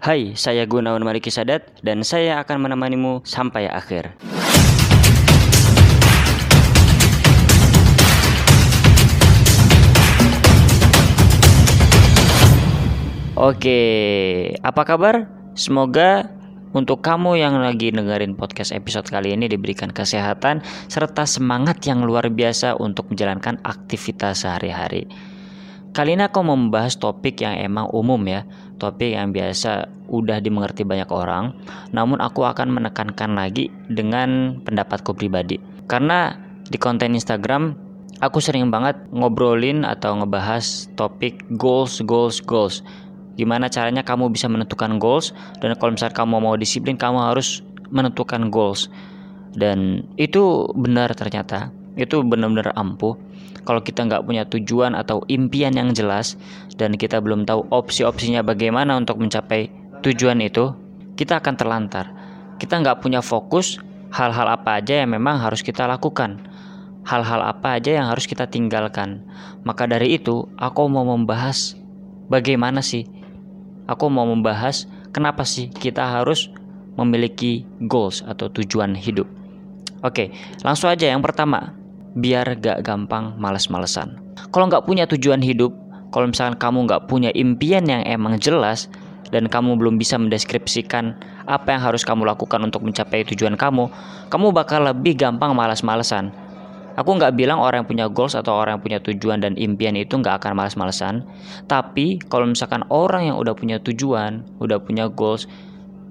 Hai, saya Gunawan Mariki Sadat dan saya akan menemanimu sampai akhir. Oke, apa kabar? Semoga untuk kamu yang lagi dengerin podcast episode kali ini diberikan kesehatan serta semangat yang luar biasa untuk menjalankan aktivitas sehari-hari. Kali ini aku membahas topik yang emang umum ya, topik yang biasa udah dimengerti banyak orang, namun aku akan menekankan lagi dengan pendapatku pribadi. Karena di konten Instagram aku sering banget ngobrolin atau ngebahas topik goals, goals, goals. Gimana caranya kamu bisa menentukan goals dan kalau misalnya kamu mau disiplin kamu harus menentukan goals. Dan itu benar ternyata, itu benar-benar ampuh kalau kita nggak punya tujuan atau impian yang jelas dan kita belum tahu opsi-opsinya bagaimana untuk mencapai tujuan itu, kita akan terlantar. Kita nggak punya fokus hal-hal apa aja yang memang harus kita lakukan. Hal-hal apa aja yang harus kita tinggalkan. Maka dari itu, aku mau membahas bagaimana sih? Aku mau membahas kenapa sih kita harus memiliki goals atau tujuan hidup. Oke, langsung aja yang pertama biar gak gampang males-malesan. Kalau nggak punya tujuan hidup, kalau misalkan kamu nggak punya impian yang emang jelas dan kamu belum bisa mendeskripsikan apa yang harus kamu lakukan untuk mencapai tujuan kamu, kamu bakal lebih gampang malas-malesan. Aku nggak bilang orang yang punya goals atau orang yang punya tujuan dan impian itu nggak akan malas-malesan. Tapi kalau misalkan orang yang udah punya tujuan, udah punya goals,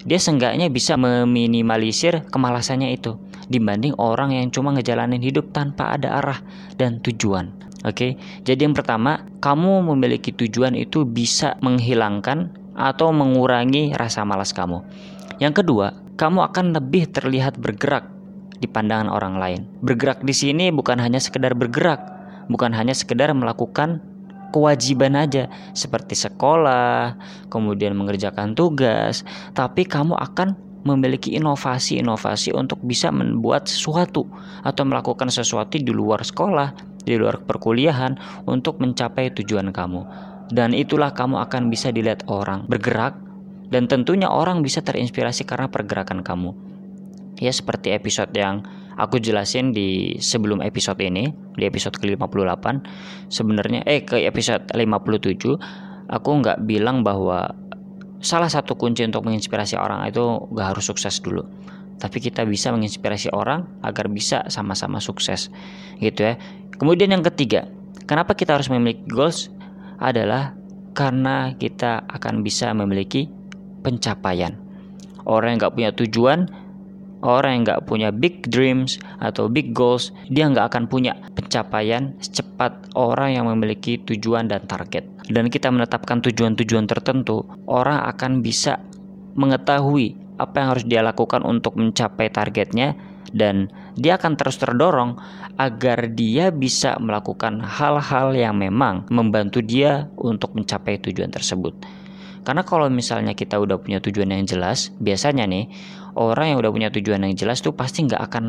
dia seenggaknya bisa meminimalisir kemalasannya itu dibanding orang yang cuma ngejalanin hidup tanpa ada arah dan tujuan. Oke, jadi yang pertama, kamu memiliki tujuan itu bisa menghilangkan atau mengurangi rasa malas kamu. Yang kedua, kamu akan lebih terlihat bergerak di pandangan orang lain. Bergerak di sini bukan hanya sekedar bergerak, bukan hanya sekedar melakukan kewajiban aja seperti sekolah, kemudian mengerjakan tugas, tapi kamu akan memiliki inovasi-inovasi untuk bisa membuat sesuatu atau melakukan sesuatu di luar sekolah, di luar perkuliahan untuk mencapai tujuan kamu. Dan itulah kamu akan bisa dilihat orang bergerak dan tentunya orang bisa terinspirasi karena pergerakan kamu. Ya seperti episode yang aku jelasin di sebelum episode ini di episode ke-58 sebenarnya eh ke episode 57 aku nggak bilang bahwa salah satu kunci untuk menginspirasi orang itu nggak harus sukses dulu. Tapi kita bisa menginspirasi orang agar bisa sama-sama sukses gitu ya. Kemudian yang ketiga kenapa kita harus memiliki goals? Adalah karena kita akan bisa memiliki pencapaian. Orang yang nggak punya tujuan Orang yang nggak punya big dreams atau big goals, dia nggak akan punya pencapaian secepat orang yang memiliki tujuan dan target. Dan kita menetapkan tujuan-tujuan tertentu, orang akan bisa mengetahui apa yang harus dia lakukan untuk mencapai targetnya dan dia akan terus terdorong agar dia bisa melakukan hal-hal yang memang membantu dia untuk mencapai tujuan tersebut. Karena kalau misalnya kita udah punya tujuan yang jelas, biasanya nih orang yang udah punya tujuan yang jelas tuh pasti nggak akan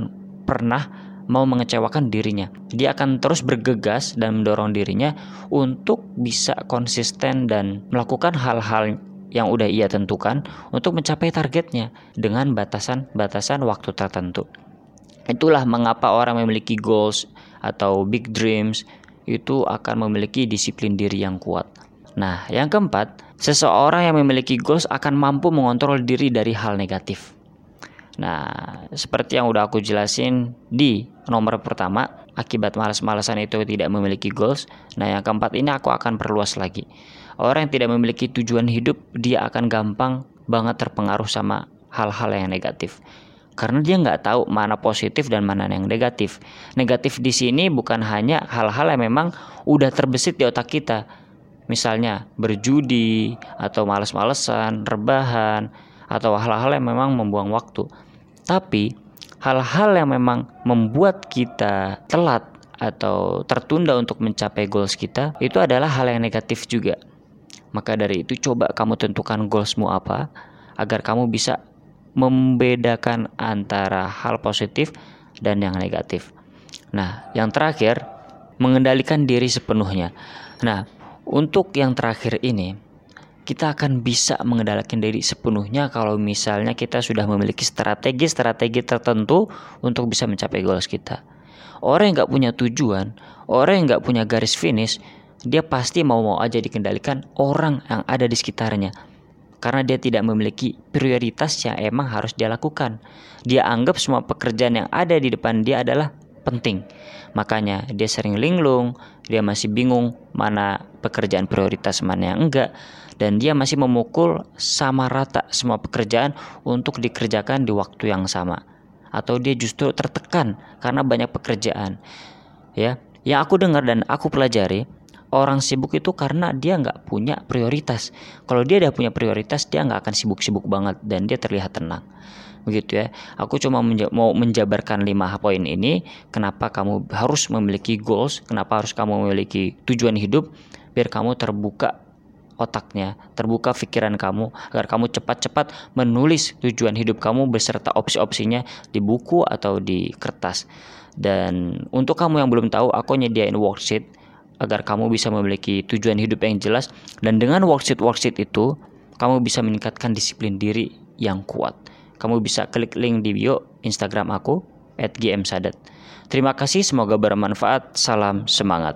pernah mau mengecewakan dirinya. Dia akan terus bergegas dan mendorong dirinya untuk bisa konsisten dan melakukan hal-hal yang udah ia tentukan untuk mencapai targetnya dengan batasan-batasan waktu tertentu. Itulah mengapa orang memiliki goals atau big dreams itu akan memiliki disiplin diri yang kuat. Nah, yang keempat, seseorang yang memiliki goals akan mampu mengontrol diri dari hal negatif. Nah, seperti yang udah aku jelasin di nomor pertama, akibat malas-malasan itu tidak memiliki goals. Nah, yang keempat ini aku akan perluas lagi. Orang yang tidak memiliki tujuan hidup, dia akan gampang banget terpengaruh sama hal-hal yang negatif. Karena dia nggak tahu mana positif dan mana yang negatif. Negatif di sini bukan hanya hal-hal yang memang udah terbesit di otak kita. Misalnya berjudi atau males-malesan, rebahan, atau hal-hal yang memang membuang waktu tapi hal-hal yang memang membuat kita telat atau tertunda untuk mencapai goals kita itu adalah hal yang negatif juga. Maka dari itu coba kamu tentukan goalsmu apa agar kamu bisa membedakan antara hal positif dan yang negatif. Nah, yang terakhir mengendalikan diri sepenuhnya. Nah, untuk yang terakhir ini kita akan bisa mengendalikan diri sepenuhnya kalau misalnya kita sudah memiliki strategi-strategi tertentu untuk bisa mencapai goals kita. Orang yang nggak punya tujuan, orang yang nggak punya garis finish, dia pasti mau-mau aja dikendalikan orang yang ada di sekitarnya. Karena dia tidak memiliki prioritas yang emang harus dia lakukan. Dia anggap semua pekerjaan yang ada di depan dia adalah penting. Makanya dia sering linglung, dia masih bingung mana pekerjaan prioritas mana yang enggak dan dia masih memukul sama rata semua pekerjaan untuk dikerjakan di waktu yang sama atau dia justru tertekan karena banyak pekerjaan. Ya, yang aku dengar dan aku pelajari orang sibuk itu karena dia nggak punya prioritas. Kalau dia udah punya prioritas, dia nggak akan sibuk-sibuk banget dan dia terlihat tenang begitu ya. Aku cuma menja mau menjabarkan lima poin ini kenapa kamu harus memiliki goals, kenapa harus kamu memiliki tujuan hidup biar kamu terbuka otaknya, terbuka pikiran kamu agar kamu cepat-cepat menulis tujuan hidup kamu beserta opsi-opsinya di buku atau di kertas. Dan untuk kamu yang belum tahu, aku nyediain worksheet agar kamu bisa memiliki tujuan hidup yang jelas dan dengan worksheet-worksheet itu kamu bisa meningkatkan disiplin diri yang kuat kamu bisa klik link di bio Instagram aku @gmsadat. Terima kasih, semoga bermanfaat. Salam semangat.